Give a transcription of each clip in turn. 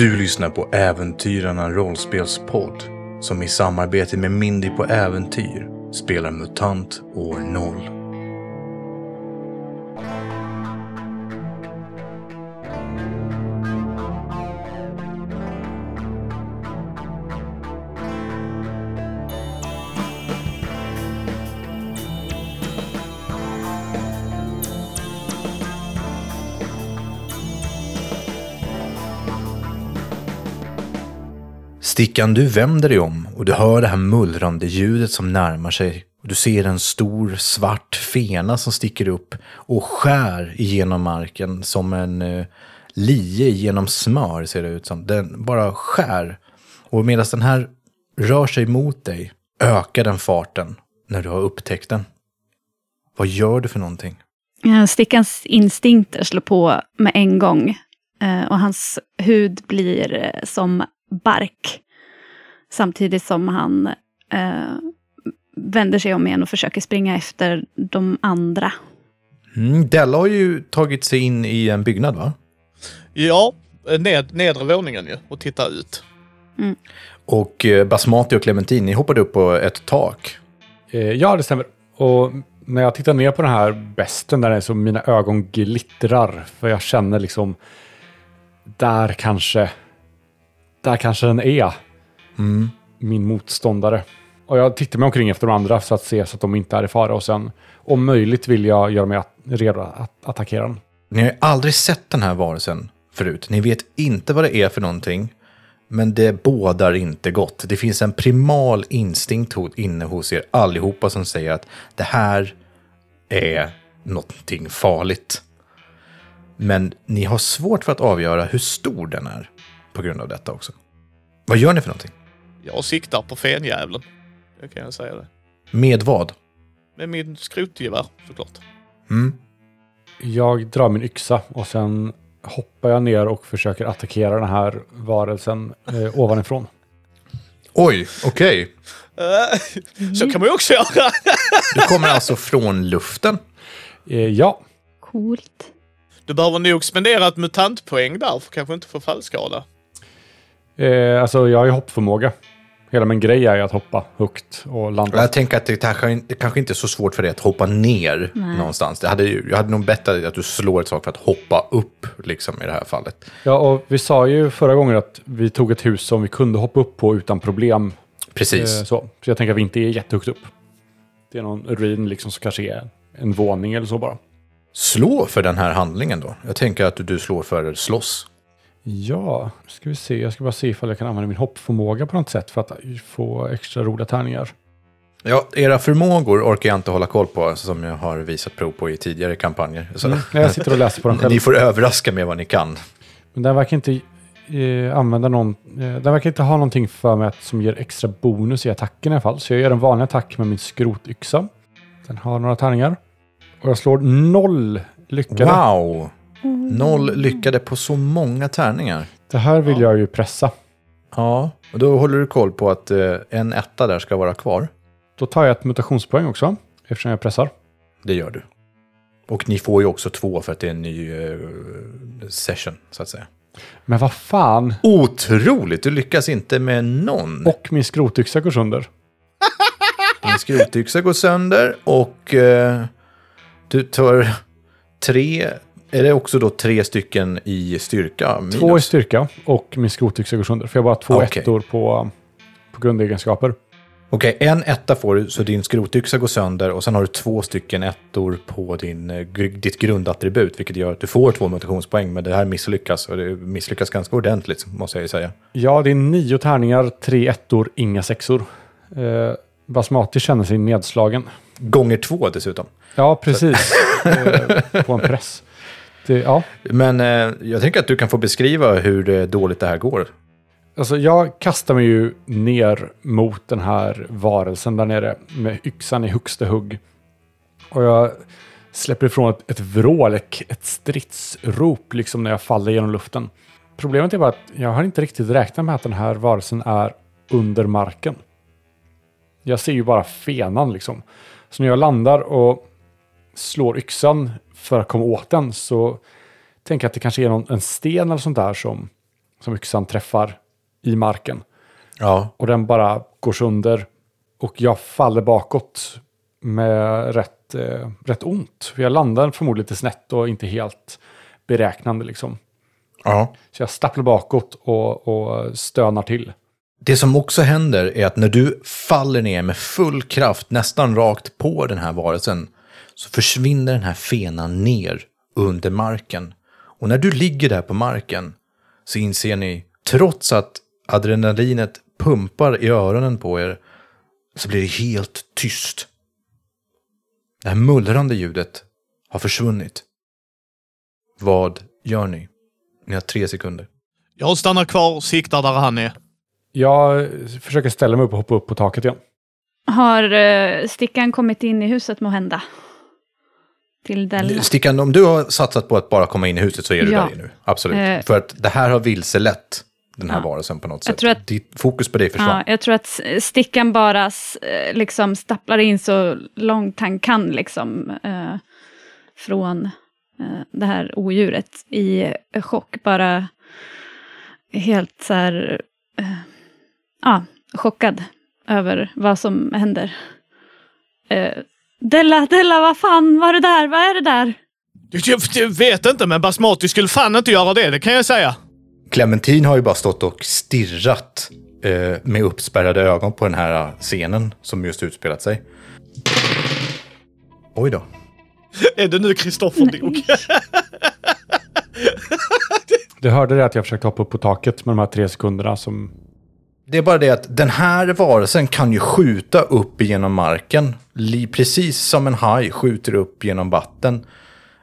Du lyssnar på Äventyrarna rollspelspodd som i samarbete med Mindy på Äventyr spelar MUTANT år 0. Stickan, du vänder dig om och du hör det här mullrande ljudet som närmar sig. Och du ser en stor svart fena som sticker upp och skär igenom marken som en uh, lie genom smör ser det ut som. Den bara skär. Och medan den här rör sig mot dig ökar den farten när du har upptäckt den. Vad gör du för någonting? Stickans instinkter slår på med en gång. Eh, och hans hud blir eh, som bark. Samtidigt som han eh, vänder sig om igen och försöker springa efter de andra. Mm, Della har ju tagit sig in i en byggnad va? Ja, ned, nedre våningen ju och tittar ut. Mm. Och eh, Basmati och Clementine, ni hoppade upp på ett tak. Eh, ja, det stämmer. Och när jag tittar ner på den här besten där är så mina ögon glittrar. För jag känner liksom, där kanske, där kanske den är. Mm. Min motståndare. Och jag tittar mig omkring efter de andra för att se så att de inte är i fara. Och sen, om möjligt, vill jag göra mig att, redo att attackera den. Ni har ju aldrig sett den här varelsen förut. Ni vet inte vad det är för någonting. Men det bådar inte gott. Det finns en primal instinkt inne hos er allihopa som säger att det här är någonting farligt. Men ni har svårt för att avgöra hur stor den är på grund av detta också. Vad gör ni för någonting? Jag siktar på fenjävlen. Det kan jag säga det. Med vad? Med min skrotgevär såklart. Mm. Jag drar min yxa och sen hoppar jag ner och försöker attackera den här varelsen eh, ovanifrån. Oj, okej. Eh, Så kan man ju också göra. Du kommer alltså från luften. Eh, ja, Coolt. Du behöver nog spendera ett mutantpoäng där för kanske inte få fallskada. eh, alltså jag har ju hoppförmåga. Hela min grej är ju att hoppa högt och landa. Jag tänker att det kanske, det kanske inte är så svårt för dig att hoppa ner Nej. någonstans. Det hade, jag hade nog bett att du slår ett sak för att hoppa upp, liksom i det här fallet. Ja, och vi sa ju förra gången att vi tog ett hus som vi kunde hoppa upp på utan problem. Precis. Eh, så. så jag tänker att vi inte är jättehögt upp. Det är någon ruin liksom som kanske är en våning eller så bara. Slå för den här handlingen då. Jag tänker att du slår för slåss. Ja, ska vi se. Jag ska bara se ifall jag kan använda min hoppförmåga på något sätt för att få extra roliga tärningar. Ja, era förmågor orkar jag inte hålla koll på, som jag har visat prov på i tidigare kampanjer. Nej, Jag sitter och läser på den själv. ni får överraska med vad ni kan. Men den verkar inte eh, använda någon... Eh, den verkar inte ha någonting för mig att, som ger extra bonus i attacken i alla fall. Så jag gör en vanlig attack med min skrotyxa. Den har några tärningar. Och jag slår noll lyckade. Wow! Noll lyckade på så många tärningar. Det här vill jag ju pressa. Ja, och då håller du koll på att eh, en etta där ska vara kvar. Då tar jag ett mutationspoäng också. Eftersom jag pressar. Det gör du. Och ni får ju också två för att det är en ny eh, session, så att säga. Men vad fan! Otroligt! Du lyckas inte med någon. Och min skrotyxa går sönder. Din skrotyxa går sönder och eh, du tar tre... Är det också då tre stycken i styrka? Minus? Två i styrka och min skrotyxa går sönder. För jag har bara två Okej. ettor på, på grundegenskaper. Okej, en etta får du, så din skrotyxa går sönder och sen har du två stycken ettor på din, eh, ditt grundattribut, vilket gör att du får två mutationspoäng, men det här misslyckas, och det misslyckas ganska ordentligt, måste jag ju säga. Ja, det är nio tärningar, tre ettor, inga sexor. Eh, Basmati känner sig nedslagen. Gånger två dessutom. Ja, precis. eh, på en press. Det, ja. Men eh, jag tänker att du kan få beskriva hur dåligt det här går. Alltså jag kastar mig ju ner mot den här varelsen där nere med yxan i högsta hugg. Och jag släpper ifrån ett, ett vrål, ett, ett stridsrop liksom när jag faller genom luften. Problemet är bara att jag har inte riktigt räknat med att den här varelsen är under marken. Jag ser ju bara fenan liksom. Så när jag landar och slår yxan för att komma åt den så tänker jag att det kanske är någon, en sten eller sånt där som som yxan träffar i marken. Ja, Och den bara går sönder. Och jag faller bakåt med rätt, eh, rätt ont. För jag landar förmodligen lite snett och inte helt beräknande liksom. ja. Så jag stapplar bakåt och, och stönar till. Det som också händer är att när du faller ner med full kraft, nästan rakt på den här varelsen, så försvinner den här fenan ner under marken. Och när du ligger där på marken så inser ni, trots att adrenalinet pumpar i öronen på er, så blir det helt tyst. Det här mullrande ljudet har försvunnit. Vad gör ni? Ni har tre sekunder. Jag stannar kvar och siktar där han är. Jag försöker ställa mig upp och hoppa upp på taket igen. Har uh, stickan kommit in i huset må hända? Till Della? Stickan, om du har satsat på att bara komma in i huset så är du Ja. där nu. Absolut. Eh. För att det här har vilselett den här Ja. varelsen på något Jag sätt. tror att- Ditt fokus på dig försvann. Ja, jag tror att stickan bara eh, liksom stapplar in så långt han kan liksom eh, från eh, det här odjuret i eh, chock. Bara helt så här, eh, ja, chockad över vad som händer. Eh, Della, Della, vad fan var det där? Vad är det där? Jag, jag vet inte, men Basmati skulle fan inte göra det, det kan jag säga. Clementine har ju bara stått och stirrat eh, med uppspärrade ögon på den här scenen som just utspelat sig. Oj då. Är det nu Kristoffer dog? Du hörde det att jag försökte hoppa upp på taket med de här tre sekunderna som... Det är bara det att den här varelsen kan ju skjuta upp genom marken. Precis som en haj skjuter upp genom vatten.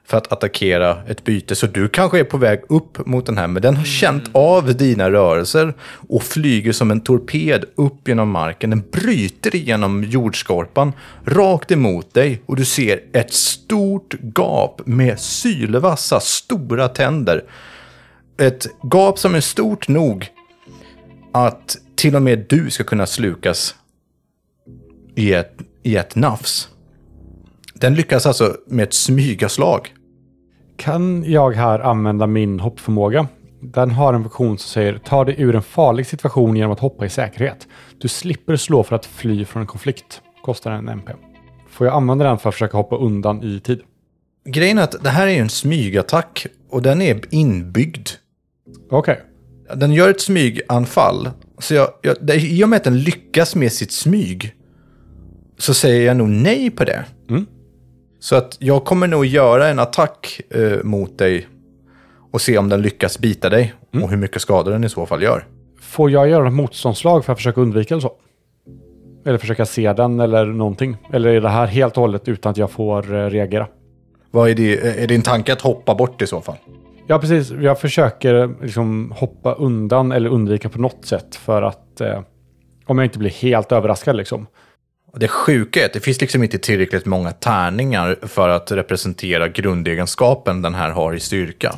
För att attackera ett byte. Så du kanske är på väg upp mot den här. Men den har känt av dina rörelser. Och flyger som en torped upp genom marken. Den bryter igenom jordskorpan. Rakt emot dig. Och du ser ett stort gap med sylvassa stora tänder. Ett gap som är stort nog att till och med du ska kunna slukas i ett, i ett nafs. Den lyckas alltså med ett smygaslag. Kan jag här använda min hoppförmåga? Den har en funktion som säger ta dig ur en farlig situation genom att hoppa i säkerhet. Du slipper slå för att fly från en konflikt. Kostar en MP. Får jag använda den för att försöka hoppa undan i tid? Grejen är att det här är en smygattack och den är inbyggd. Okej. Den gör ett smyganfall. Så jag, jag, det, I och med att den lyckas med sitt smyg så säger jag nog nej på det. Mm. Så att jag kommer nog göra en attack eh, mot dig och se om den lyckas bita dig och hur mycket skada den i så fall gör. Får jag göra ett motståndslag för att försöka undvika eller så? Eller försöka se den eller någonting? Eller är det här helt och hållet utan att jag får eh, reagera? Vad är, det, är din tanke att hoppa bort i så fall? Ja, precis. Jag försöker liksom hoppa undan eller undvika på något sätt för att eh, om jag inte blir helt överraskad liksom. Det sjuka är att det finns liksom inte tillräckligt många tärningar för att representera grundegenskapen den här har i styrka.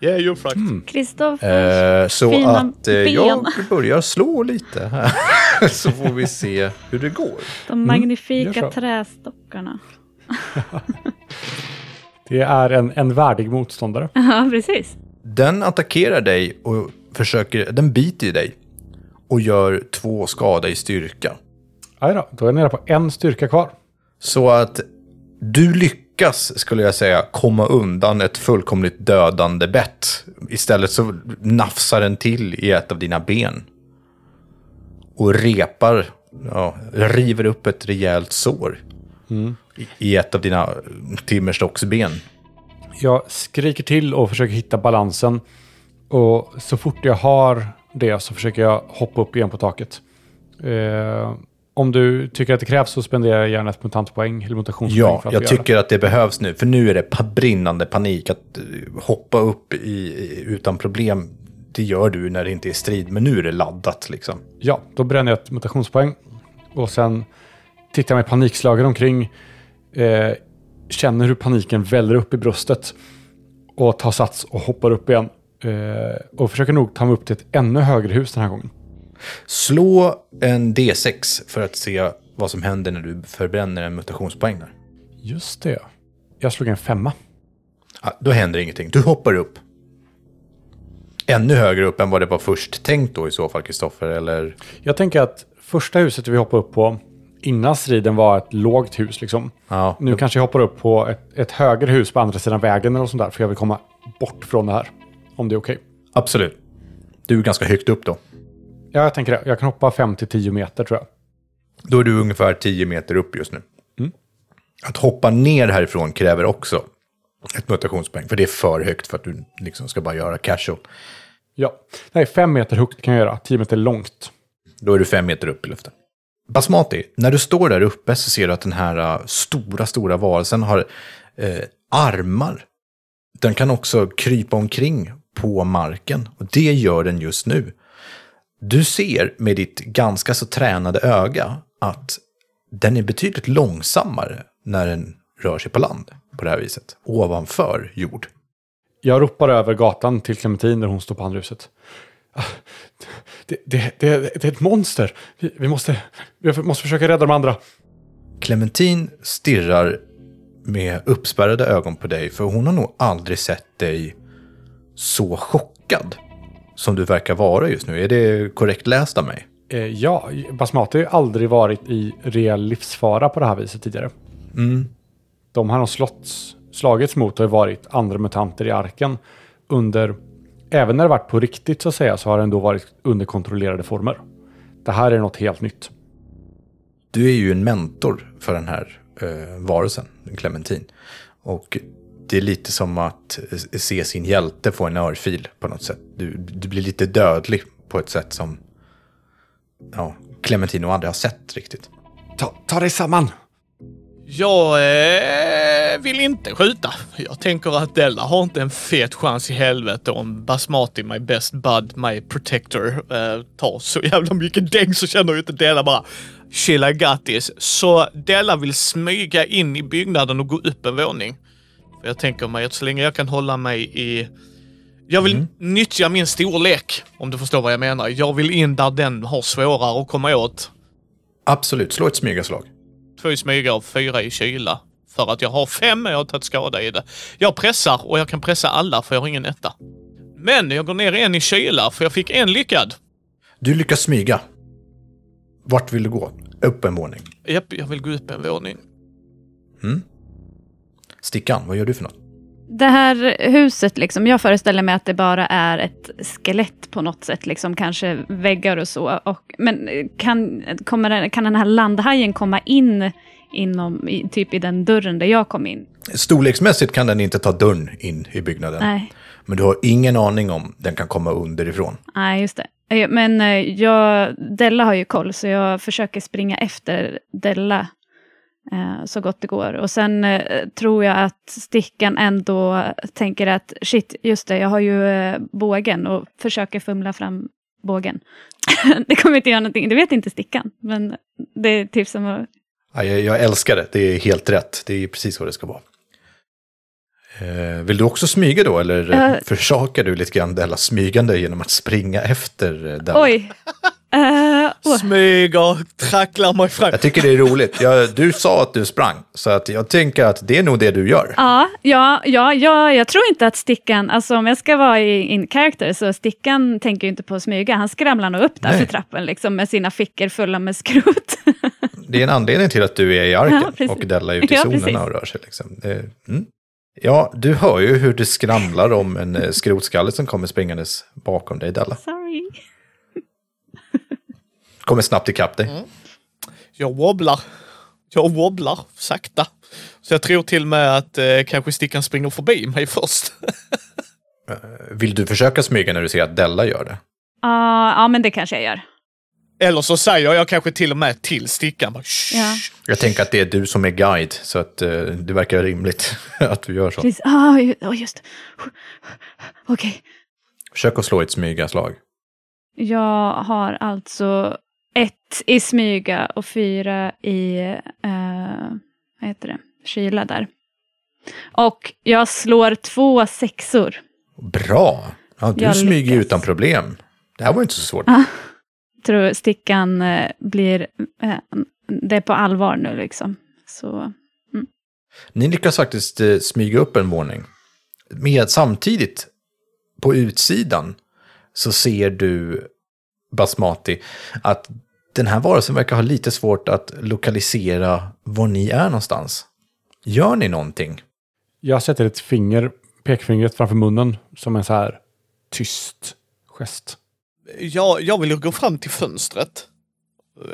Yeah, you're right. Kristoffer. Eh, så Fina att eh, ben. jag börjar slå lite här. så får vi se hur det går. De magnifika så. trästockarna. Det är en, en värdig motståndare. Ja, precis. Den attackerar dig och försöker, den biter i dig. Och gör två skada i styrka. Aj då, då är jag nere på en styrka kvar. Så att du lyckas, skulle jag säga, komma undan ett fullkomligt dödande bett. Istället så nafsar den till i ett av dina ben. Och repar, ja, river upp ett rejält sår. I, I ett av dina timmerstocksben. Jag skriker till och försöker hitta balansen. Och så fort jag har det så försöker jag hoppa upp igen på taket. Eh, om du tycker att det krävs så spenderar jag gärna ett mutantpoäng eller mutationspoäng Ja, jag tycker att det behövs nu. För nu är det brinnande panik. Att eh, hoppa upp i, utan problem, det gör du när det inte är strid. Men nu är det laddat liksom. det. Ja, då bränner jag ett mutationspoäng. Och sen tittar jag mig panikslagen omkring. Eh, känner hur paniken väller upp i bröstet. Och tar sats och hoppar upp igen. Eh, och försöker nog ta mig upp till ett ännu högre hus den här gången. Slå en D6 för att se vad som händer när du förbränner en mutationspoäng där. Just det. Jag slog en femma. Ja, då händer ingenting. Du hoppar upp. ännu högre upp än vad det var först tänkt då i så fall, Kristoffer? Eller? Jag tänker att första huset vi hoppade upp på innan striden var ett lågt hus liksom. Ja, Nu kanske jag hoppar upp på ett, ett högre hus på andra sidan vägen eller något sånt där. För jag vill komma bort från det här. Om det är okej. absolut. Du är ganska högt upp då. Ja, jag tänker det. Jag kan hoppa 5-10 meter tror jag. Då är du ungefär 10 meter upp just nu. Mm. Att hoppa ner härifrån kräver också ett mutationspoäng, för det är för högt för att du liksom ska bara göra casual. Ja. Nej, 5 meter högt kan jag göra. 10 meter långt. Då är du fem meter upp i luften. Basmati, när du står där uppe så ser du att den här äh, stora, stora varelsen har eh, armar. Den kan också krypa omkring på marken och det gör den just nu. Du ser med ditt ganska så tränade öga att den är betydligt långsammare när den rör sig på land på det här viset, ovanför jord. Jag ropar över gatan till Clementine när hon står på andra huset. Det, det, det, det är ett monster. Vi, vi, måste, vi måste försöka rädda de andra. Clementine stirrar med uppspärrade ögon på dig, för hon har nog aldrig sett dig så chockad som du verkar vara just nu. Är det korrekt läst av mig? Eh, ja, Basmati har ju aldrig varit i reell livsfara på det här viset tidigare. De han har slått, slagits mot har ju varit andra mutanter i arken under, även när det varit på riktigt så att säga, så har det ändå varit under kontrollerade former. Det här är något helt nytt. Du är ju en mentor för den här eh, varelsen, Clementine. Och det är lite som att eh, se sin hjälte få en örfil på något sätt. Du, du blir lite dödlig på ett sätt som ja, Clementine nog aldrig har sett riktigt. Ta, ta dig samman! Jag eh, vill inte skjuta. Jag tänker att Della har inte en fet chans i helvete om Basmati, my best bud, my protector, eh, tar så jävla mycket däng så känner ju inte Della bara chill I got this. Så Della vill smyga in i byggnaden och gå upp en våning. För jag tänker mig att så länge jag kan hålla mig i... Jag vill nyttja min storlek, om du förstår vad jag menar. Jag vill in där den har svårare att komma åt. Absolut, slå ett smygaslag. Två i smyga och fyra i kyla. För att jag har fem och jag har tagit skada i det. Jag pressar och jag kan pressa alla för jag har ingen etta. Men jag går ner en i kyla för jag fick en lyckad. Du lyckas smyga. Vart vill du gå? Upp en våning. Japp, jag vill gå upp en våning. Stickan, vad gör du för något? Det här huset, liksom, jag föreställer mig att det bara är ett skelett på något sätt, liksom, kanske väggar och så. Och, men kan, kommer den, kan den här landhajen komma in inom, i, typ i den dörren där jag kom in? Storleksmässigt kan den inte ta dörren in i byggnaden. Nej, Men du har ingen aning om den kan komma underifrån. nej just det. Eh, Men eh, jag, Della har ju koll, så jag försöker springa efter Della så gott det går. Och sen eh, tror jag att Stickan ändå tänker att shit, just det, jag har ju eh, bågen och försöker fumla fram bågen. det kommer inte göra någonting, det vet inte Stickan, men det är typ som att Ja, jag, jag älskar det, det är helt rätt. Det är precis vad det ska vara. Eh, vill du också smyga då, eller Eh. försakar du lite grann Della smygande genom att springa efter eh, Della? oj. Eh, åh. Smyger, tracklar mig fram. Jag tycker det är roligt. Jag, du sa att du sprang, så att jag tänker att det är nog det du gör. Ja, ja, ja, ja, jag tror inte att Stickan, alltså om jag ska vara i in character, så Stickan tänker ju inte på att smyga, han skramlar nog upp där Nej. för trappen liksom, med sina fickor fulla med skrot. Det är en anledning till att du är i arken Ja, och Della ute i Ja, zonerna precis. och rör sig. Liksom. Det, mm. Ja, du hör ju hur det skramlar om en eh, skrotskalle som kommer springandes bakom dig, Della. Sorry. Kommer snabbt ikapp dig. Mm. Jag wobblar. Jag wobblar sakta. Så jag tror till och med att eh, kanske Stickan springer förbi mig först. Vill du försöka smyga när du ser att Della gör det? Ja, ja, men det kanske jag gör. Eller så säger jag kanske till och med till Stickan. Bara. Ja. Jag tänker att det är du som är guide, så att eh, det verkar rimligt att du gör så. Precis. Ah, ja, just det. Okej. Försök att slå ett smygaslag. Jag har alltså ett i smyga och fyra i, eh, vad heter det, kyla där. Och jag slår två sexor. Bra! Ja, du Jag smyger lyckas. utan problem. Det här var inte så svårt. tror stickan eh, blir, eh, det är på allvar nu liksom. Så, Ni lyckas faktiskt smyga upp en våning. Med samtidigt, på utsidan, så ser du, Basmati, att den här varelsen verkar ha lite svårt att lokalisera var ni är någonstans. Gör ni någonting? Jag sätter ett finger, pekfingret framför munnen som en så här tyst gest. Jag, jag vill ju gå fram till fönstret.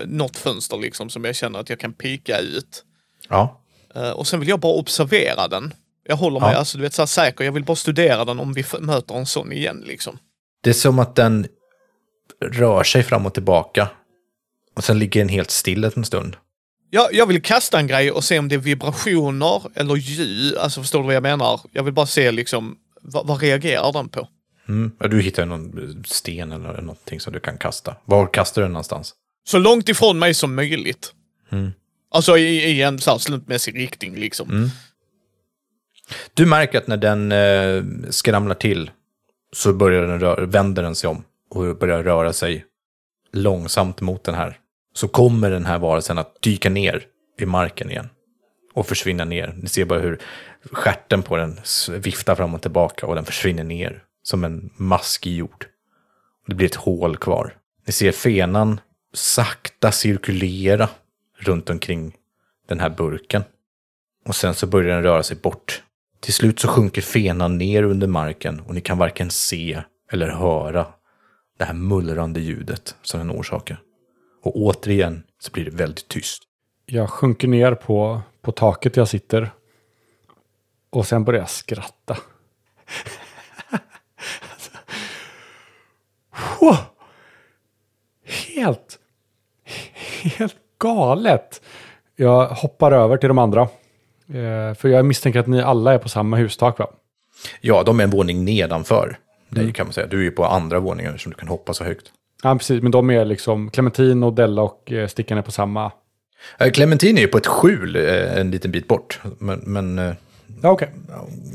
Något fönster liksom som jag känner att jag kan pika ut. Ja. Eh, Och sen vill jag bara observera den. Jag håller mig Ja. alltså, du vet, så här säker. Jag vill bara studera den om vi möter en sån igen liksom. Det är som att den rör sig fram och tillbaka. Och sen ligger den helt still en stund. Jag, jag vill kasta en grej och se om det är vibrationer eller ljud. Alltså förstår du vad jag menar? Jag vill bara se liksom, vad, vad reagerar den på? Mm. Ja, Du hittar någon sten eller någonting som du kan kasta. Var kastar du den någonstans? Så långt ifrån mig som möjligt. Mm. Alltså i, i en så här slumpmässig riktning liksom. Mm. Du märker att när den eh, skramlar till så börjar den rö- vänder den sig om och börjar röra sig långsamt mot den här. Så kommer den här varelsen att dyka ner i marken igen och försvinna ner. Ni ser bara hur stjärten på den viftar fram och tillbaka och den försvinner ner som en mask i jord. Det blir ett hål kvar. Ni ser fenan sakta cirkulera runt omkring den här burken. Och sen så börjar den röra sig bort. Till slut så sjunker fenan ner under marken och ni kan varken se eller höra det här mullrande ljudet som den orsakar. Och återigen så blir det väldigt tyst. Jag sjunker ner på, på taket jag sitter. Och sen börjar jag skratta. Wow. Helt, helt galet. Jag hoppar över till de andra. Eh, för jag misstänker att ni alla är på samma hustak va? Ja, de är en våning nedanför dig kan man säga. Du är ju på andra våningen som du kan hoppa så högt. Ja, precis. Men de är liksom Clementin och Della och eh, Stickan är på samma. Eh, Clementine är ju på ett skjul eh, en liten bit bort. Men, men Ja, okej.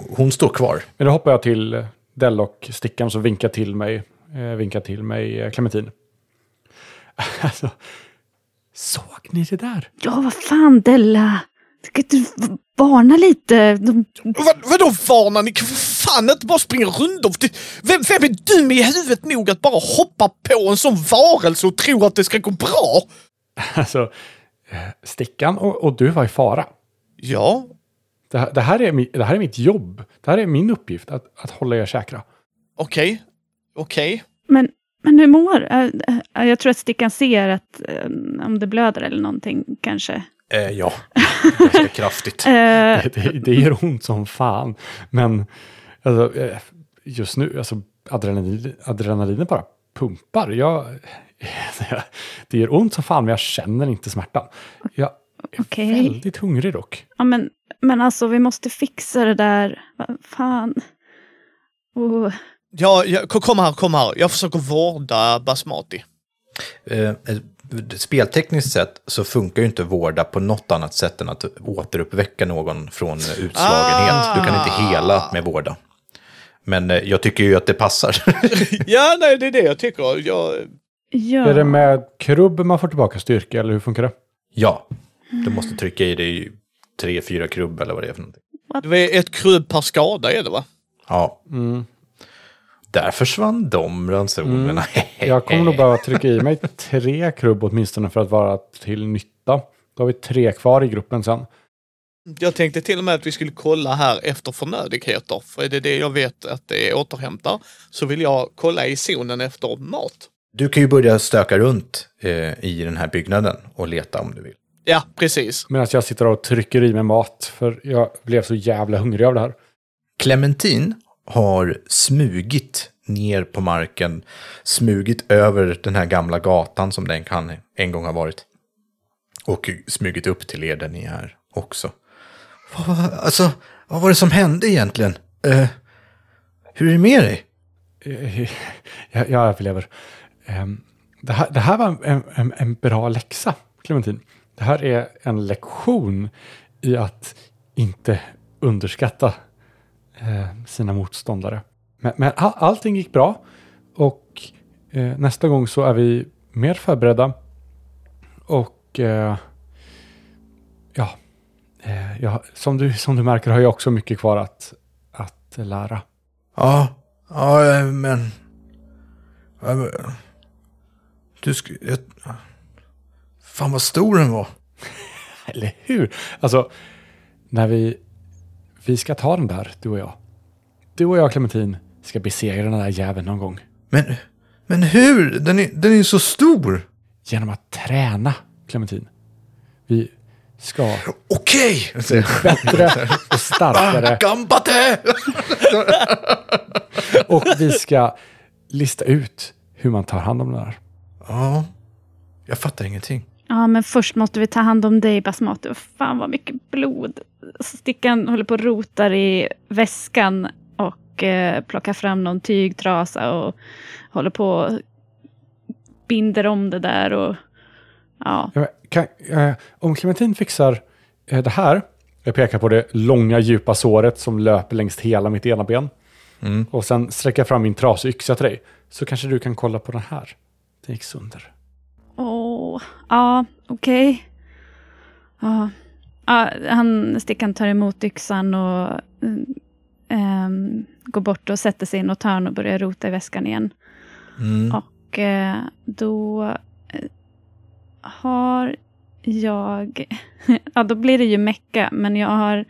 hon står kvar. Men då hoppar jag till Della och Stickan som vinkar till mig. Vinkar till mig Clementin. Alltså, såg ni det där? Ja, vad fan Della. Ska du varna lite? De, Vad, vadå varnar ni? Fan inte bara springa? Det- Vem, vem är dum i huvudet nog att bara hoppa på en sån varelse och tro att det ska gå bra? Alltså, eh, Stickan och, och du var i fara. Ja, Det här, det, här är, det här är mitt jobb. Det här är min uppgift, att, att hålla er säkra. okej. Okej. men, men hur mår? Äh, äh, jag tror att Stickan ser att om det blöder eller någonting kanske. Eh, ja, ganska kraftigt. Det, det, det gör ont som fan. Men alltså, eh, just nu, alltså, adrenalin, adrenalinet bara pumpar. Jag, det gör ont som fan, men jag känner inte smärtan. Jag är Okej. väldigt hungrig dock. ja, men, men alltså, vi måste fixa det där. Fan. Oh. Ja, ja, ko- kom här, kom här. Jag försöker vårda Basmati. Eh, speltekniskt sett så funkar ju inte vårda på något annat sätt än att återuppväcka någon från utslagenhet. Du kan inte hela med vårda. Men eh, jag tycker ju att det passar. Ja, nej, det är det jag tycker. Jag, Ja. Är det med krubb man får tillbaka styrka, eller hur funkar det? ja, du måste trycka i dig tre, fyra krubb eller vad det är för någonting. det är ett krubb per skada är det va? Ja, Mm. där försvann de ransonerna. Jag kommer nog behöva trycka i mig tre krubb åtminstone för att vara till nytta. Då har vi tre kvar i gruppen sen. Jag tänkte till och med att vi skulle kolla här efter förnödigheter. För är det det jag vet att det är återhämtar så vill jag kolla i zonen efter mat. Du kan ju börja stöka runt eh, i den här byggnaden och leta om du vill. Ja, precis. Medan jag sitter och trycker i mig mat. För jag blev så jävla hungrig av det här. Clementin har smugit ner på marken, smugit över den här gamla gatan som den kan en gång ha varit. Och smugit upp till er där ni är också. Vad, alltså, vad var det som hände egentligen? Eh, hur är det med dig? Eh, jag, jag överlever. Ehm, Det här, det här var en, en, en bra läxa, Clementin. Det här är en lektion i att inte underskatta eh, sina motståndare. Men, men all, allting gick bra och eh, nästa gång så är vi mer förberedda. Och eh, ja, eh, ja som, du, som du märker har jag också mycket kvar att, att lära. Ja, ja, eh, men... Ja, men- Du skulle... Jag... Fan vad stor den var. Eller hur? Alltså, när vi... Vi ska ta den där, du och jag. Du och jag, Clementin, ska besegra den där jäveln någon gång. Men, men hur? Den är, den är ju så stor. Genom att träna, Clementin. Vi ska Okej! bättre och starkare. Gambate! Och vi ska lista ut hur man tar hand om den där. Ja, jag fattar ingenting. Ja, men först måste vi ta hand om dig Basmati. Fan vad mycket blod. Stickan håller på och rotar i väskan och eh, plockar fram någon tygtrasa och håller på och binder om det där. Och, ja. Kan, eh, om Clementin fixar eh, det här. Jag pekar på det långa djupa såret som löper längs hela mitt ena ben. Och sen sträcker jag fram min trasiga yxa till dig. Så kanske du kan kolla på den här. Den gick sönder. Åh, ja, okej. Ja. Han, Stickan tar emot yxan och mm, ehm, går bort och sätter sig i något hörn och börjar rota i väskan igen. Mm. Och eh, då har jag... ja, då blir det ju mecka, men jag har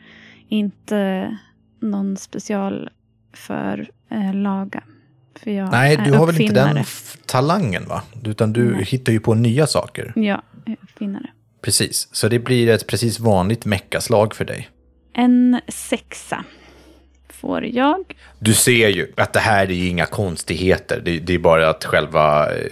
inte någon special för eh, laga. För jag Nej, du har väl inte den talangen va? Utan du Nej. hittar ju på nya saker. Ja, jag är uppfinnare. Precis, så det blir ett precis vanligt meckaslag för dig. En sexa får jag. Du ser ju att det här är inga konstigheter. Det, det är bara att själva, eh,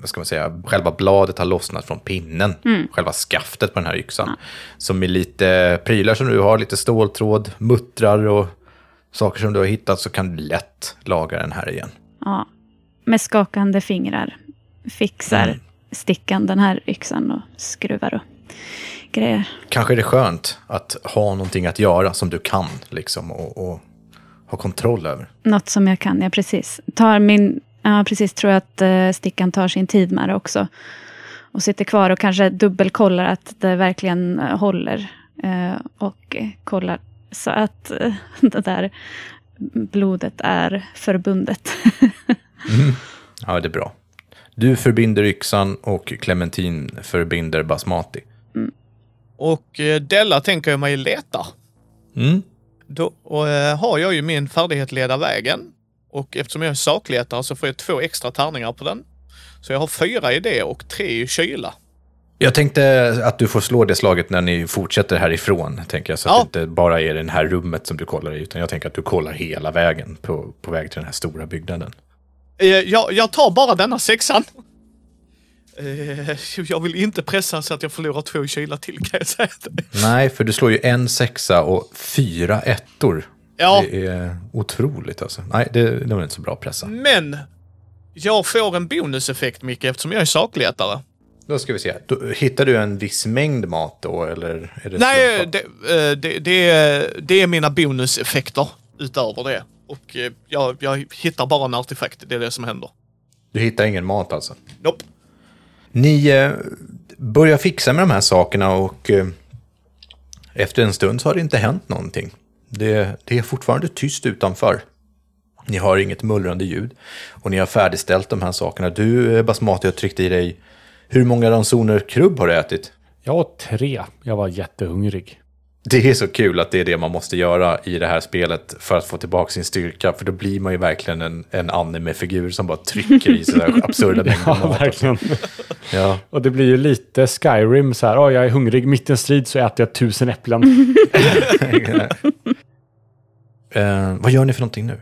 vad ska man säga, själva bladet har lossnat från pinnen. Själva skaftet på den här yxan. Så med lite prylar som du har, lite ståltråd, muttrar och saker som du har hittat så kan du lätt laga den här igen. Ja, med skakande fingrar fixar Mm. Stickan den här yxan och skruvar och grejer. Kanske är det skönt att ha någonting att göra som du kan liksom och, och ha kontroll över. Något som jag kan, ja precis. Tar min, ja precis, tror jag att eh, Stickan tar sin tid med det också. Och sitter kvar och kanske dubbelkollar att det verkligen eh, håller. Eh, och kollar så att det där blodet är förbundet. Ja, det är bra. Du förbinder yxan och Clementin förbinder basmati. Och eh, Della tänker jag mig leta. Mm. Då och, har jag ju min färdighet leda vägen. Och eftersom jag är sakletare så får jag två extra tärningar på den. Så jag har fyra i det och tre i kyla. Jag tänkte att du får slå det slaget när ni fortsätter härifrån, tänker jag. Så Ja. att det inte bara är det här rummet som du kollar i, utan jag tänker att du kollar hela vägen på, på väg till den här stora byggnaden. Eh, jag, jag tar bara denna sexan. Eh, jag vill inte pressa så att jag förlorar två kyla till kan jag säga. Nej, för du slår ju en sexa och fyra ettor. Ja. Det är otroligt alltså. Nej, det, det var inte så bra att pressa. Men jag får en bonuseffekt Micke eftersom jag är sakletare. Då ska vi se. Då, hittar du en viss mängd mat då, eller? Är det Nej, det, eh, det, det, är, det är mina bonuseffekter utöver det. Och eh, jag, jag hittar bara en artefakt, det är det som händer. Du hittar ingen mat alltså? Nope. Ni eh, börjar fixa med de här sakerna och eh, efter en stund så har det inte hänt någonting. Det, det är fortfarande tyst utanför. Ni har inget mullrande ljud och ni har färdigställt de här sakerna. Du, Basmati, har tryckt i dig... Hur många ransoner krubb har du ätit? Jag åt tre. Jag var jättehungrig. Det är så kul att det är det man måste göra i det här spelet för att få tillbaka sin styrka. För då blir man ju verkligen en, en anime-figur som bara trycker i sig absurda mängder Ja, mat. verkligen. Ja. Och det blir ju lite Skyrim så här. Oh, jag är hungrig, mitt i en strid så äter jag tusen äpplen. Eh, vad gör ni för någonting nu?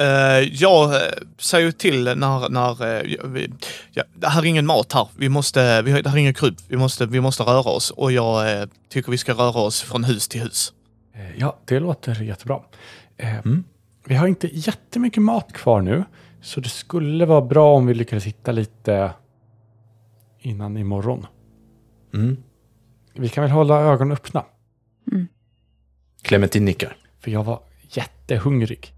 Eh, jag eh, säger till när, när eh, vi, ja, det här är ingen mat här. Vi måste, vi, har- det här är ingen krubb. Vi måste, vi måste röra oss och jag eh, tycker vi ska röra oss från hus till hus. Eh, ja, det låter jättebra. Eh, Vi har inte jättemycket mat kvar nu. Så det skulle vara bra om vi lyckades hitta lite innan imorgon. Mm. Vi kan väl hålla ögonen öppna. Clementine nickar. För jag var jättehungrig.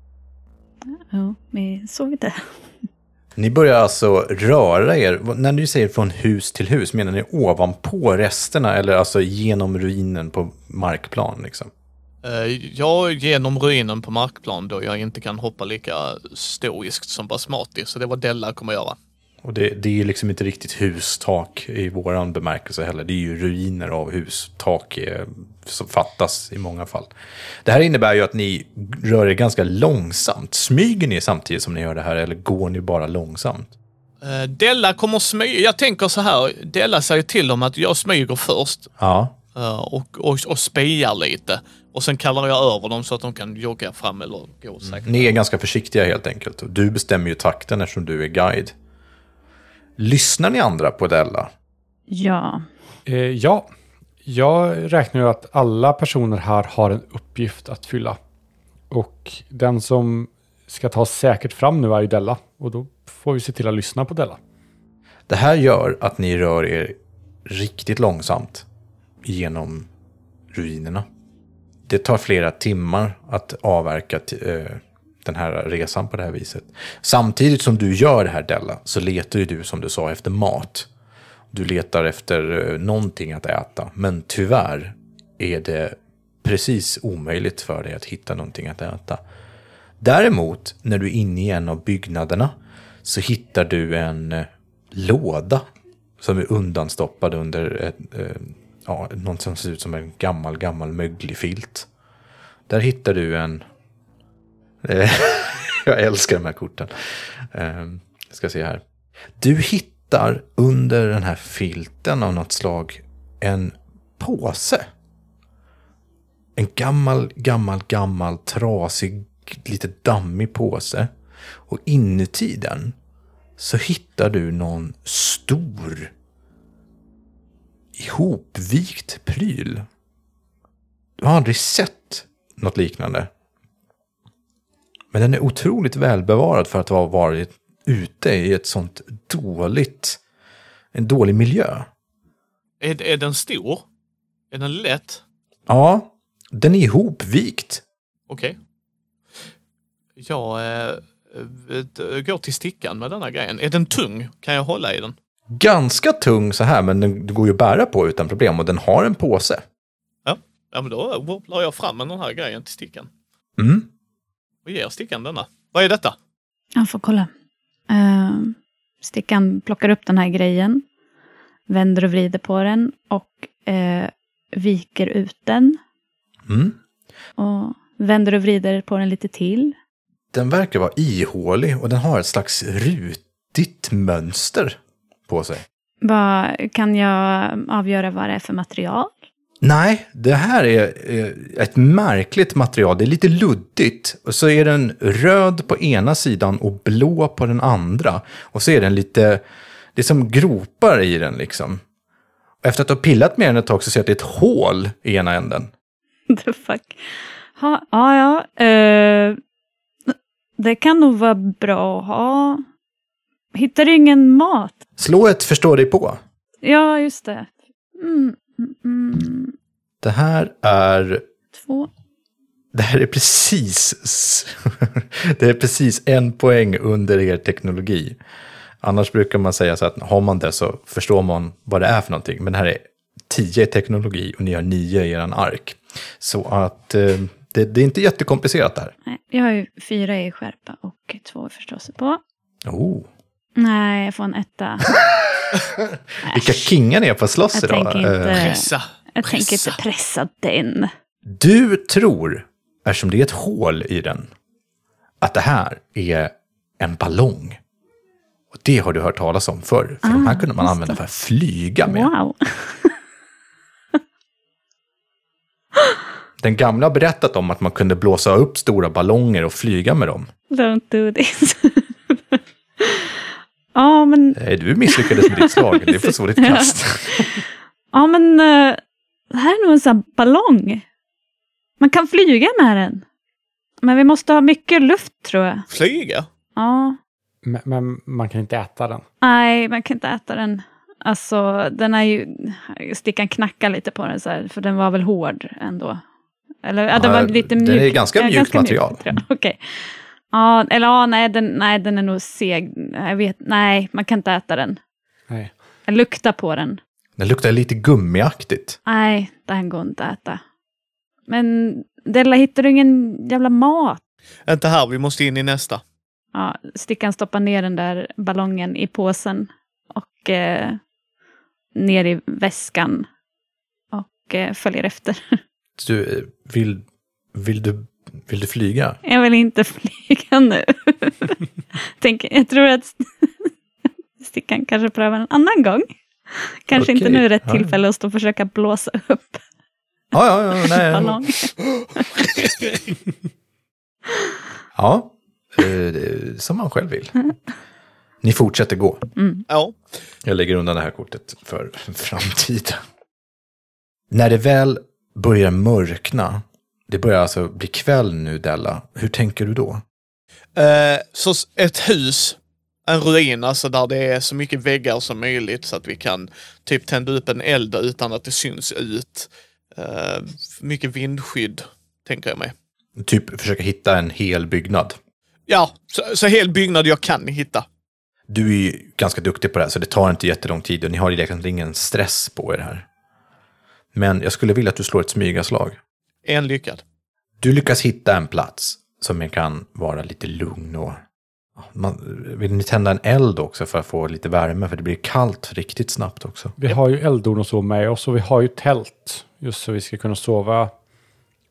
Ja, vi såg det. Ni börjar alltså röra er. När ni säger från hus till hus, menar ni ovanpå resterna eller alltså genom ruinen på markplan? Liksom? Eh, Jag genom ruinen på markplan då jag inte kan hoppa lika stoiskt som Basmati. Så det var Della kommer göra. Och det, det är ju liksom inte riktigt hustak i våran bemärkelse heller. Det är ju ruiner av hus. Tak är, som fattas i många fall. Det här innebär ju att ni rör er ganska långsamt. Smyger ni samtidigt som ni gör det här eller går ni bara långsamt? Eh, Della kommer smyga. Jag tänker så här. Della säger till dem att jag smyger först Ja, eh, och, och, och spejar lite. Och sen kallar jag över dem så att de kan jogga fram eller gå säkert. ni är ganska försiktiga helt enkelt. Du bestämmer ju takten eftersom du är guide. Lyssnar ni andra på Della? Ja. Eh, ja, jag räknar ju att alla personer här har en uppgift att fylla. Och den som ska ta säkert fram nu är ju Della. Och då får vi se till att lyssna på Della. Det här gör att ni rör er riktigt långsamt genom ruinerna. Det tar flera timmar att avverka eh, den här resan på det här viset. Samtidigt som du gör det här Della så letar ju du som du sa efter mat. Du letar efter eh, någonting att äta. Men tyvärr är det precis omöjligt för dig att hitta någonting att äta. Däremot, när du är inne i en av byggnaderna så hittar du en eh, låda som är undanstoppad under ett, eh, ja, något som ser ut som en gammal, gammal möglig filt. Där hittar du en... Eh, jag älskar de här korten. Ehm, jag ska se här. Du hittar under den här filten av något slag en påse. En gammal, gammal, gammal, trasig, lite dammig påse. Och inuti den så hittar du någon stor ihopvikt pryl. Du har aldrig sett något liknande. Men den är otroligt välbevarad för att ha varit ute i ett sånt dåligt, en dålig miljö. Är, är den stor? Är den lätt? Ja, den är ihopvikt. Okej. Jag eh, eh, går till stickan med denna grejen. Är den tung? Kan jag hålla i den? Ganska tung så här, men den går ju att bära på utan problem. Och den har en påse. Ja, ja men då wobblar jag fram med den här grejen till stickan. Mm. Och ger stickan denna. Vad är detta? Jag får kolla. Uh, stickan plockar upp den här grejen. Vänder och vrider på den. Och eh, viker ut den. Mm. Och vänder och vrider på den lite till. Den verkar vara ihålig och den har ett slags rutigt mönster på sig. Vad, kan jag avgöra vad det är för material? Nej, det här är eh, ett märkligt material. Det är lite luddigt. Och så är den röd på ena sidan och blå på den andra. Och så är den lite, det är som gropar i den liksom. Och efter att ha pillat med den ett tag så ser jag att det är ett hål i ena änden. The fuck? Ha, ja, ja. eh, det kan nog vara bra att ha. Hittar du ingen mat? Slå ett förstå dig på. Ja, just det. Mm, mm. Det här är Två. Det här är precis, det är precis en poäng under er teknologi. Annars brukar man säga så att har man det så förstår man vad det är för någonting. Men det här är 10 i teknologi och ni har 9 i er ark. Så att eh, det, det är inte jättekomplicerat det här. Nej, jag har ju fyra i skärpa och två i förståelse på. Oh. Nej, jag får en etta. Vilka kingar ni är på att slåss Jag idag. tänker inte- Eh, Pressa. Jag tänker Pressa. inte pressa den. Du tror, eftersom det är ett hål i den, att det här är en ballong. Och det har du hört talas om förr. För de här Ah, kunde man använda det. för att flyga med. Wow. Den gamla har berättat om att man kunde blåsa upp stora ballonger och flyga med dem. Don't do this. ja, men, Nej, du misslyckades med ditt slag. Det får så ditt kast. ja, men eh, det här är nog en sån här ballong. Man kan flyga med den. Men vi måste ha mycket luft tror jag. Flyga? Ja. Men, men man kan inte äta den. Nej, man kan inte äta den. Alltså, den är ju... Stickan knackar lite på den så här, för den var väl hård ändå. Eller ja, den var lite den mjuk. är ganska Ja, mjukt material. Okej. Ja, eller ja, nej den, nej, den är nog seg. Jag vet, nej, man kan inte äta den. Nej. Jag luktar på den. Den luktar lite gummiaktigt. Nej, den går inte att äta. Men Della, hittar du ingen jävla mat? Inte här, vi måste in i nästa. Ja, Stickan stoppar ner den där ballongen i påsen och eh, ner i väskan och eh, följer efter. Du, eh, vill, vill, du, vill du flyga? Jag vill inte flyga nu. Tänk, jag tror att Stickan kanske prövar en annan gång. Kanske inte Okej, nu är rätt tillfälle att stå och försöka blåsa upp Ja, ja, ja. Nej. ballong. Ja, eh, som man själv vill. Ni fortsätter gå. Ja, Jag lägger undan det här kortet för framtiden. När det väl börjar mörkna, det börjar alltså bli kväll nu Della, hur tänker du då? Eh, så ett hus, en ruin, alltså där det är så mycket väggar som möjligt så att vi kan typ tända upp en eld utan att det syns ut. Eh, mycket vindskydd, tänker jag mig. Typ försöka hitta en hel byggnad. Ja, så, så hel byggnad jag kan hitta. Du är ju ganska duktig på det här, så det tar inte jättelång tid och ni har egentligen ingen stress på er här. Men jag skulle vilja att du slår ett smygaslag. En lyckad. Du lyckas hitta en plats som kan vara lite lugn och... Man, vill ni tända en eld också för att få lite värme? För det blir kallt riktigt snabbt också. Vi har ju eldorn och så med oss och vi har ju tält. Just så vi ska kunna sova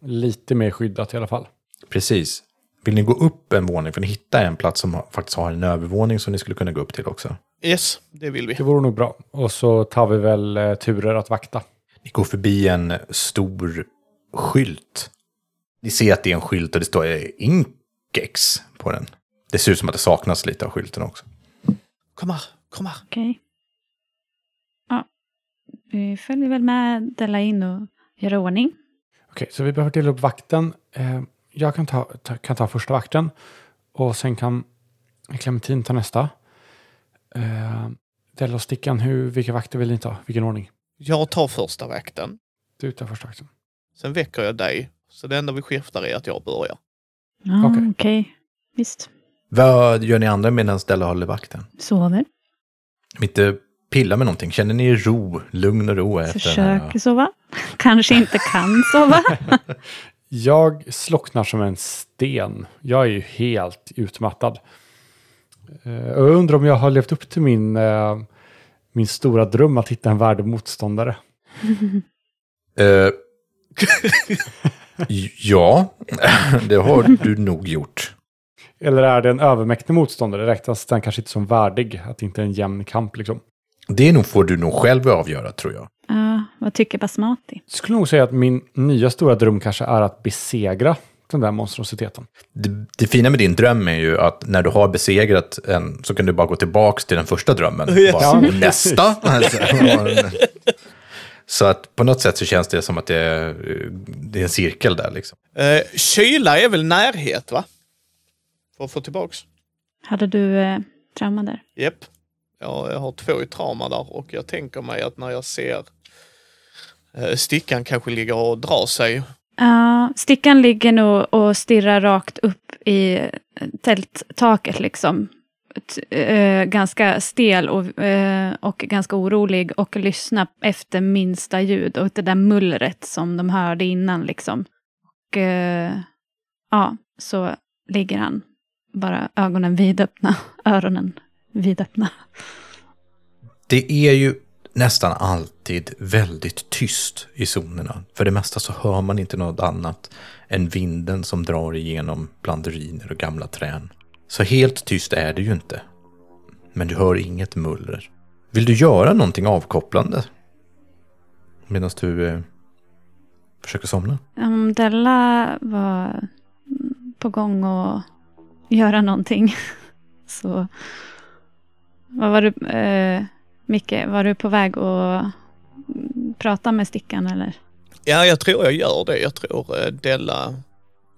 lite mer skyddat i alla fall. Precis. Vill ni gå upp en våning? För ni hittar en plats som faktiskt har en övervåning som ni skulle kunna gå upp till också. Yes, det vill vi. Det vore nog bra. Och så tar vi väl eh, turer att vakta. Ni går förbi en stor skylt. Ni ser att det är en skylt och det står eh, Inkex på den. Det ser ut som att det saknas lite av skylten också. Kom här, kom här. Okej. Ja, vi följer väl med Della in och gör i ordning. Okej, så vi behöver dela upp vakten. Eh, jag kan ta, ta, kan ta första vakten. Och sen kan Clementin ta nästa. Eh, Della och Stickan, hur, vilka vakter vill ni ta? Vilken ordning? Jag tar första vakten. Du tar första vakten. Sen väcker jag dig. Så det enda vi skiftar är att jag börjar. Ja, Okej. okej. Visst. Vad gör ni andra medan Stella håller vakten? Sover. Inte pilla med någonting. Känner ni ro, lugn och ro efter den här? Försöker sova. Kanske inte kan sova. Jag slocknar som en sten. Jag är ju helt utmattad. Eh, och jag undrar om jag har levt upp till min, eh, min stora dröm att hitta en värdig motståndare. Eh, ja, det har du nog gjort. Eller är det en övermäktig motståndare? Räknas den kanske inte som värdig? Att det inte är en jämn kamp liksom? Det nog får du nog själv avgöra tror jag. Ja, vad tycker Basmati? Jag skulle nog säga att min nya stora dröm kanske är att besegra den där monstrositeten. Det, det fina med din dröm är ju att när du har besegrat en så kan du bara gå tillbaka till den första drömmen. Yes. Bara, nästa. Så att på något sätt så känns det som att det är, det är en cirkel där liksom. Eh, kyla är väl närhet, va? För att få tillbaks. Hade du eh, trauma där? Japp. Ja, jag har två i trauma där och jag tänker mig att när jag ser eh, stickan kanske ligga och dra sig. Ja, stickan ligger nog och stirrar rakt upp i eh, tälttaket liksom. Eh, ganska stel och, eh, och ganska orolig och lyssna efter minsta ljud och det där mullret som de hörde innan liksom. Och eh, ja, så ligger han bara ögonen vidöppna, öronen vidöppna. Det är ju nästan alltid väldigt tyst i zonerna. För det mesta så hör man inte något annat än vinden som drar igenom bland ruiner och gamla trän. Så helt tyst är det ju inte. Men du hör inget muller. Vill du göra någonting avkopplande? Medan du eh, försöker somna? Om Della var på gång att göra någonting så vad var du, eh, Micke, var du på väg att prata med Stickan eller? Ja, jag tror jag gör det. Jag tror eh, Della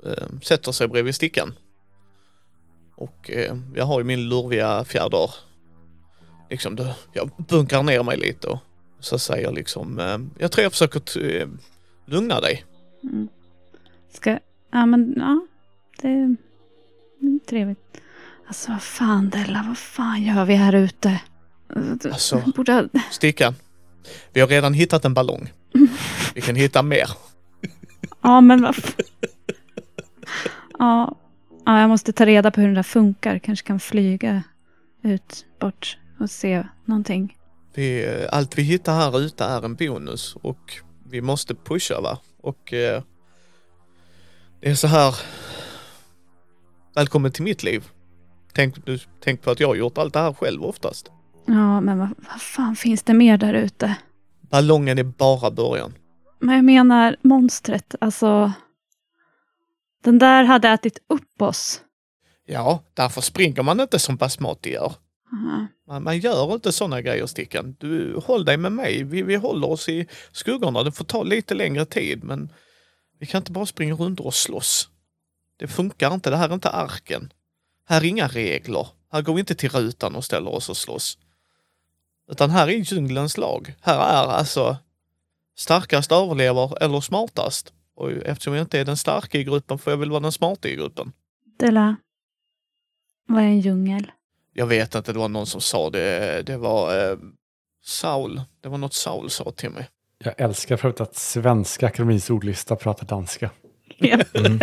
eh, sätter sig bredvid stickan. Och eh, jag har ju min lurviga fjäder. Liksom, det, jag bunkrar ner mig lite och så säger jag liksom, eh, jag tror jag försöker eh, lugna dig. Mm. Ska, ja men ja, det är trevligt. Alltså vad fan Della, vad fan gör vi här ute? Alltså. Borde, Stickan, vi har redan hittat en ballong. Vi kan hitta mer. Ja, men vad ja. Ja, jag måste ta reda på hur den där funkar. Kanske kan flyga ut bort och se någonting. Vi, allt vi hittar här ute är en bonus och vi måste pusha va. Och eh, det är så här. Välkommen till mitt liv. Tänk, du, tänk på att jag har gjort allt det här själv oftast. Ja, men vad, vad fan finns det mer där ute? Ballongen är bara början. Men jag menar monstret, alltså. Den där hade ätit upp oss. Ja, därför springer man inte som Basmati gör. Aha. Man, man gör inte sådana grejer Stickan. Du, håll dig med mig. Vi, vi håller oss i skuggorna. Det får ta lite längre tid men vi kan inte bara springa runt och slåss. Det funkar inte. Det här är inte arken. Här är inga regler. Här går vi inte till rutan och ställer oss och slåss. Utan här är djungelns lag. Här är alltså starkast överlever eller smartast. Och eftersom jag inte är den starka i gruppen får jag väl vara den smarta i gruppen. Della, vad är en djungel? Jag vet inte, det var någon som sa det. Det var eh, Saul. Det var något Saul sa till mig. Jag älskar för att Svenska Akademins ordlista pratar danska. Ja.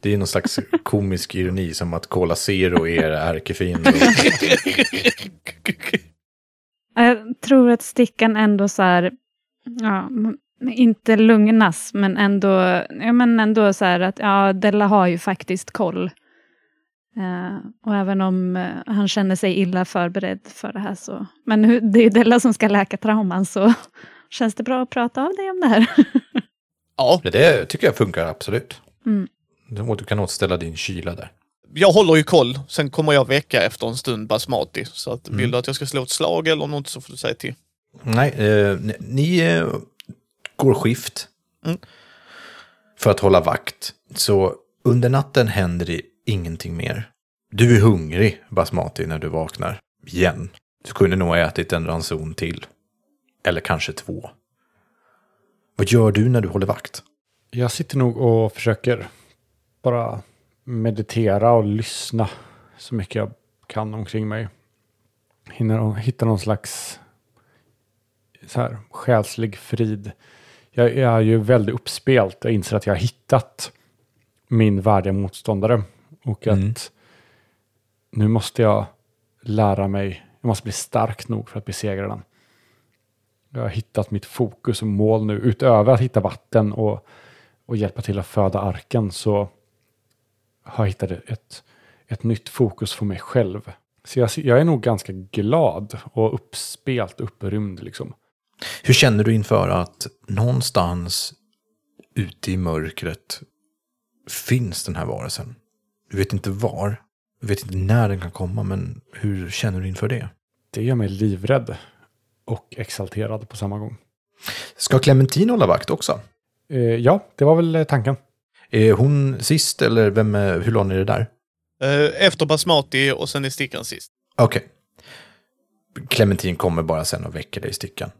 Det är någon slags komisk ironi som att Cola Zero är ärkefiende. Jag tror att stickan ändå så här, ja, inte lugnas, men ändå, ja, men ändå så här att ja, Della har ju faktiskt koll. Eh, och även om eh, han känner sig illa förberedd för det här så, men hur, det är ju Della som ska läka trauman så känns det bra att prata av dig om det här. Ja, Det tycker jag funkar absolut. Mm. Du kan återställa din kyla där. jag håller ju koll. Sen kommer jag väcka efter en stund basmati. Så att, vill du att jag ska slå ett slag eller något så får du säga till. Nej, eh, ni, ni eh, går skift Mm. för att hålla vakt. Så under natten händer det ingenting mer. Du är hungrig, Basmati, när du vaknar. Igen. Du kunde nog ha ätit en ranson till. Eller kanske två. Vad gör du när du håller vakt? Jag sitter nog och försöker bara meditera och lyssna så mycket jag kan omkring mig. Hinner hitta någon slags så här, själslig frid. Jag är ju väldigt uppspelt. Jag inser att jag har hittat min värdiga motståndare. Och att Mm. nu måste jag lära mig, jag måste bli stark nog för att besegra den. Jag har hittat mitt fokus och mål nu. Utöver att hitta vatten och, och hjälpa till att föda arken så har jag hittat ett, ett nytt fokus för mig själv. Så jag, jag är nog ganska glad och uppspelt, upprymd liksom. Hur känner du inför att någonstans ute i mörkret finns den här varelsen? Du vet inte var, du vet inte när den kan komma, men hur känner du inför det? Det gör mig livrädd och exalterad på samma gång. Ska Clementine hålla vakt också? Eh, ja, det var väl eh, tanken. Är hon sist eller vem hur lång är det där? Eh, Efter basmati och sen är stickan sist. Okej. Clementine kommer bara sen och väcker dig i stickan.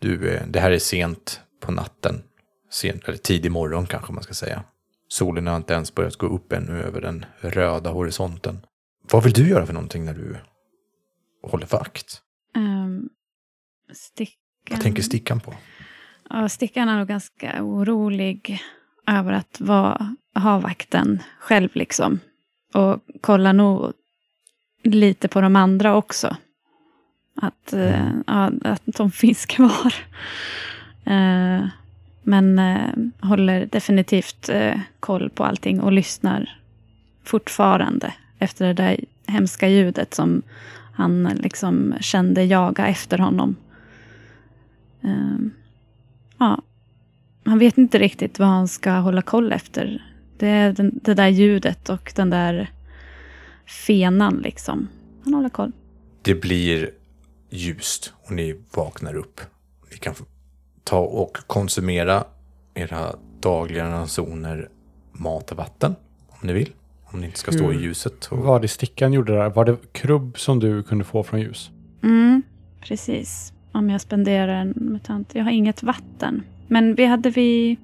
Du, eh, det här är sent på natten. Sent, eller tidig morgon kanske man ska säga. Solen har inte ens börjat gå upp ännu över den röda horisonten. Vad vill du göra för någonting när du håller vakt? Um, stickan. Vad tänker stickan på? Ja, Stickan är nog ganska orolig över att vara, ha vakten själv liksom. Och kollar nog lite på de andra också. Att, eh, ja, att de finns kvar. Eh, men eh, håller definitivt koll på allting och lyssnar fortfarande efter det där hemska ljudet som han liksom kände jaga efter honom. Ja, han vet inte riktigt vad han ska hålla koll efter. Det är den, det där ljudet och den där fenan liksom. Han håller koll. Det blir ljust och ni vaknar upp. Ni kan ta och konsumera era dagliga ransoner mat och vatten om ni vill. Om ni inte ska stå i Hur ljuset. Och... Vad det stickan gjorde där, var det krubb som du kunde få från ljus? Mm, precis. Om jag spenderar en mutant. Jag har inget vatten. Men vi hade vi...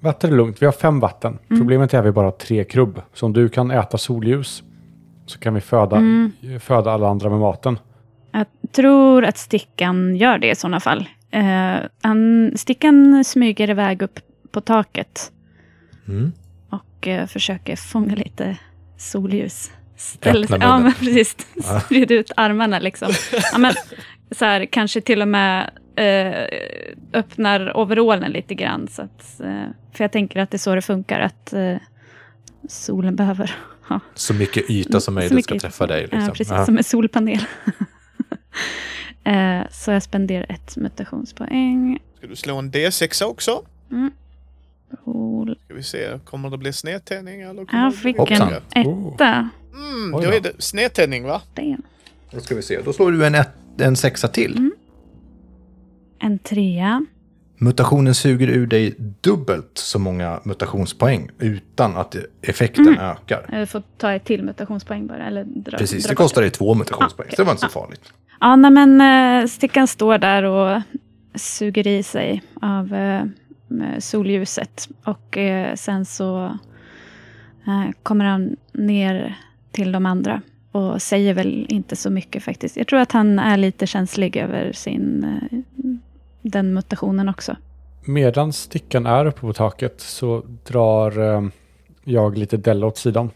Vatten är lugnt, vi har fem vatten. Problemet är att vi bara har tre krubb. Så om du kan äta solljus så kan vi föda, föda alla andra med maten. Tror att Stickan gör det i sådana fall. Eh, han, stickan smyger iväg upp på taket. Mm. Och eh, försöker fånga lite solljus. Sig, ja, men precis. Sprid ut armarna liksom. Ja, men, så här, kanske till och med eh, öppnar overallen lite grann. Så att, eh, för jag tänker att det är så det funkar. Att eh, solen behöver ha Så mycket yta som möjligt ska yta. träffa dig. Liksom. Ja, precis. Ja. Som en solpanel. eh, så jag spenderar ett mutationspoäng. Ska du slå en D6 också? Roll. Ska vi se, kommer det bli snedtändning eller? kommer Jag fick en etta. Mm, då är det snedtändning va? Det. Då ska vi se. Då slår du en, ett, en sexa till. Mm. En trea. Mutationen suger ur dig dubbelt så många mutationspoäng utan att effekten Mm. ökar. Jag får ta ett till mutationspoäng bara. Eller dra, Precis, dra det kostar dig två mutationspoäng. Ah, okej. Så det var inte så farligt. Ja, nej, men eh, stickan står där och suger i sig av eh, solljuset. Och eh, sen så eh, kommer han ner till de andra. Och säger väl inte så mycket faktiskt. Jag tror att han är lite känslig över sin, eh, den mutationen också. Medan stickan är uppe på taket så drar eh, jag lite Della åt sidan.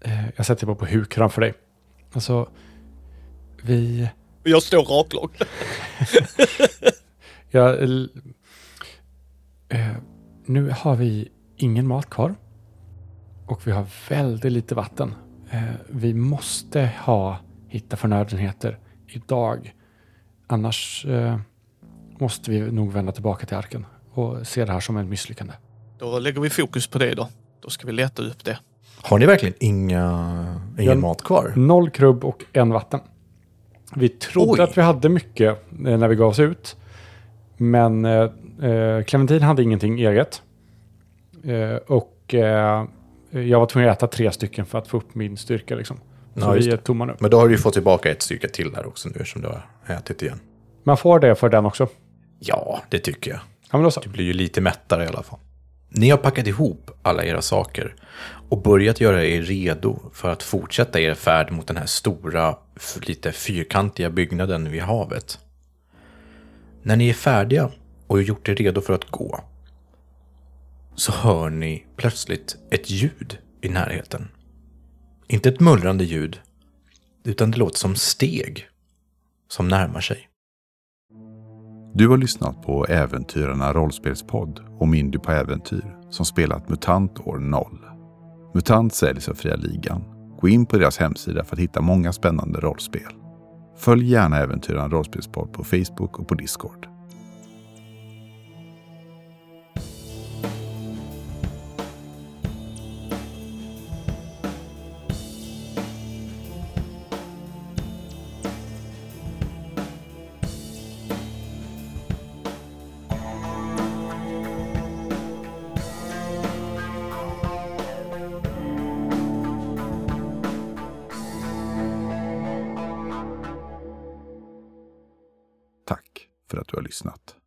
Eh, jag sätter mig på huk framför dig. Alltså, vi... Jag står raklång. Jag, l- eh, nu har vi ingen mat kvar. Och vi har väldigt lite vatten. Eh, vi måste ha, hitta förnödenheter idag. Annars eh, måste vi nog vända tillbaka till arken och se det här som ett misslyckande. Då lägger vi fokus på det då. Då ska vi leta upp det. Har ni verkligen inga, ingen mat kvar? Noll krubb och en vatten. Vi trodde Oj. att vi hade mycket eh, när vi gav oss ut. Men eh, eh, Clementine hade ingenting eget. Eh, och eh, jag var tvungen att äta tre stycken för att få upp min styrka. Liksom. Så Ja, vi är tomma nu. Men då har du ju fått tillbaka ett styrka till där också nu eftersom du har ätit igen. Man får det för den också. Ja, det tycker jag. Ja, men då så. Du blir ju lite mättare i alla fall. Ni har packat ihop alla era saker och börjat göra er redo för att fortsätta er färd mot den här stora, lite fyrkantiga byggnaden vid havet. När ni är färdiga och gjort er redo för att gå så hör ni plötsligt ett ljud i närheten. Inte ett mullrande ljud, utan det låter som steg som närmar sig. Du har lyssnat på Äventyrarna rollspelspodd om Indy på äventyr som spelat MUTANT år 0. MUTANT säljs av Fria Ligan. Gå in på deras hemsida för att hitta många spännande rollspel. Följ gärna Äventyrarna rollspelspodd på Facebook och på Discord. Lyssnat.